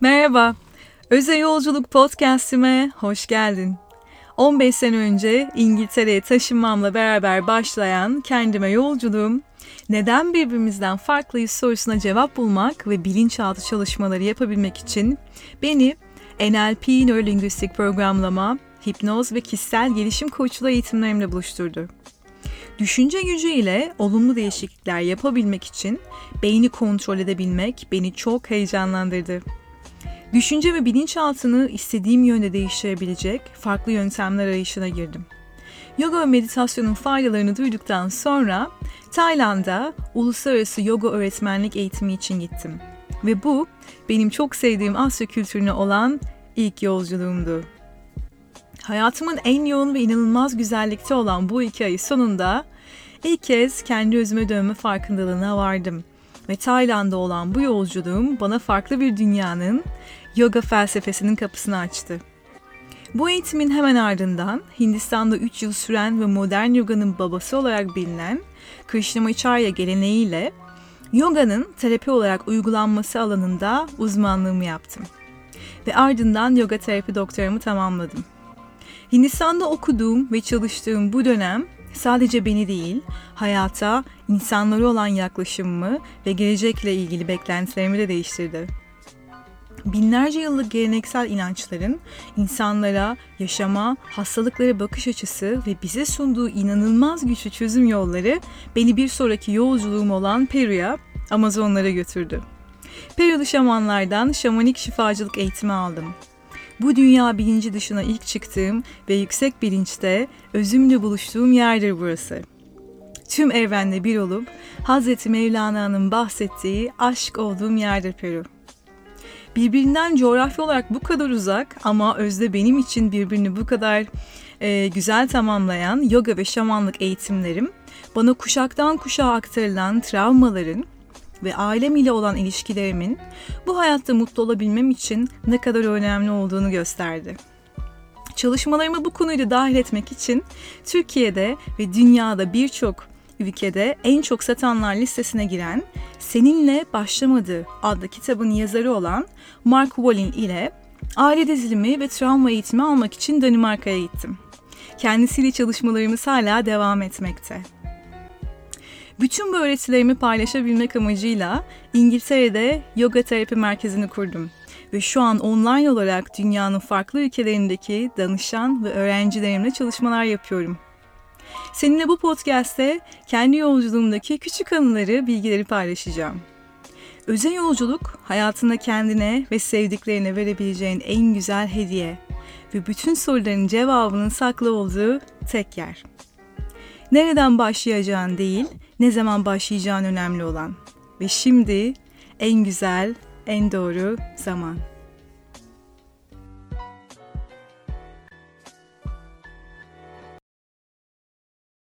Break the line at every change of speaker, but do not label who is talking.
Merhaba, Özel Yolculuk Podcast'ime hoş geldin. 15 sene önce İngiltere'ye taşınmamla beraber başlayan kendime yolculuğum, neden birbirimizden farklıyız sorusuna cevap bulmak ve bilinçaltı çalışmaları yapabilmek için beni NLP, nörolinguistik programlama, hipnoz ve kişisel gelişim koçluğu eğitimlerimle buluşturdu. Düşünce gücü ile olumlu değişiklikler yapabilmek için beyni kontrol edebilmek beni çok heyecanlandırdı. Düşünce ve bilinçaltını istediğim yönde değiştirebilecek farklı yöntemler arayışına girdim. Yoga ve meditasyonun faydalarını duyduktan sonra Tayland'a uluslararası yoga öğretmenlik eğitimi için gittim. Ve bu benim çok sevdiğim Asya kültürüne olan ilk yolculuğumdu. Hayatımın en yoğun ve inanılmaz güzellikte olan bu iki ay sonunda ilk kez kendi özüme dönme farkındalığına vardım. Ve Tayland'da olan bu yolculuğum bana farklı bir dünyanın yoga felsefesinin kapısını açtı. Bu eğitimin hemen ardından Hindistan'da 3 yıl süren ve modern yoganın babası olarak bilinen Krishnamacharya geleneğiyle yoganın terapi olarak uygulanması alanında uzmanlığımı yaptım. Ve ardından yoga terapi doktoramı tamamladım. Hindistan'da okuduğum ve çalıştığım bu dönem sadece beni değil, hayata, insanlara olan yaklaşımımı ve gelecekle ilgili beklentilerimi de değiştirdi. Binlerce yıllık geleneksel inançların insanlara, yaşama, hastalıklara bakış açısı ve bize sunduğu inanılmaz güçlü çözüm yolları beni bir sonraki yolculuğum olan Peru'ya, Amazonlara götürdü. Peru'lu şamanlardan şamanik şifacılık eğitimi aldım. Bu dünya bilinci dışına ilk çıktığım ve yüksek bilinçte özümle buluştuğum yerdir burası. Tüm evrenle bir olup Hazreti Mevlana'nın bahsettiği aşk olduğum yerdir Peru. Birbirinden coğrafya olarak bu kadar uzak ama özde benim için birbirini bu kadar e, güzel tamamlayan yoga ve şamanlık eğitimlerim bana kuşaktan kuşağa aktarılan travmaların ve ailem ile olan ilişkilerimin bu hayatta mutlu olabilmem için ne kadar önemli olduğunu gösterdi. Çalışmalarımı bu konuyla dahil etmek için Türkiye'de ve dünyada birçok ülkede en çok satanlar listesine giren Seninle Başlamadı adlı kitabın yazarı olan Mark Wallin ile aile dizilimi ve travma eğitimi almak için Danimarka'ya gittim. Kendisiyle çalışmalarımız hala devam etmekte. Bütün bu öğretilerimi paylaşabilmek amacıyla İngiltere'de yoga terapi merkezini kurdum ve şu an online olarak dünyanın farklı ülkelerindeki danışan ve öğrencilerimle çalışmalar yapıyorum. Seninle bu podcast'te kendi yolculuğumdaki küçük anıları, bilgileri paylaşacağım. Özel yolculuk hayatında kendine ve sevdiklerine verebileceğin en güzel hediye ve bütün soruların cevabının saklı olduğu tek yer. Nereden başlayacağın değil, ne zaman başlayacağın önemli olan. Ve şimdi en güzel, en doğru zaman.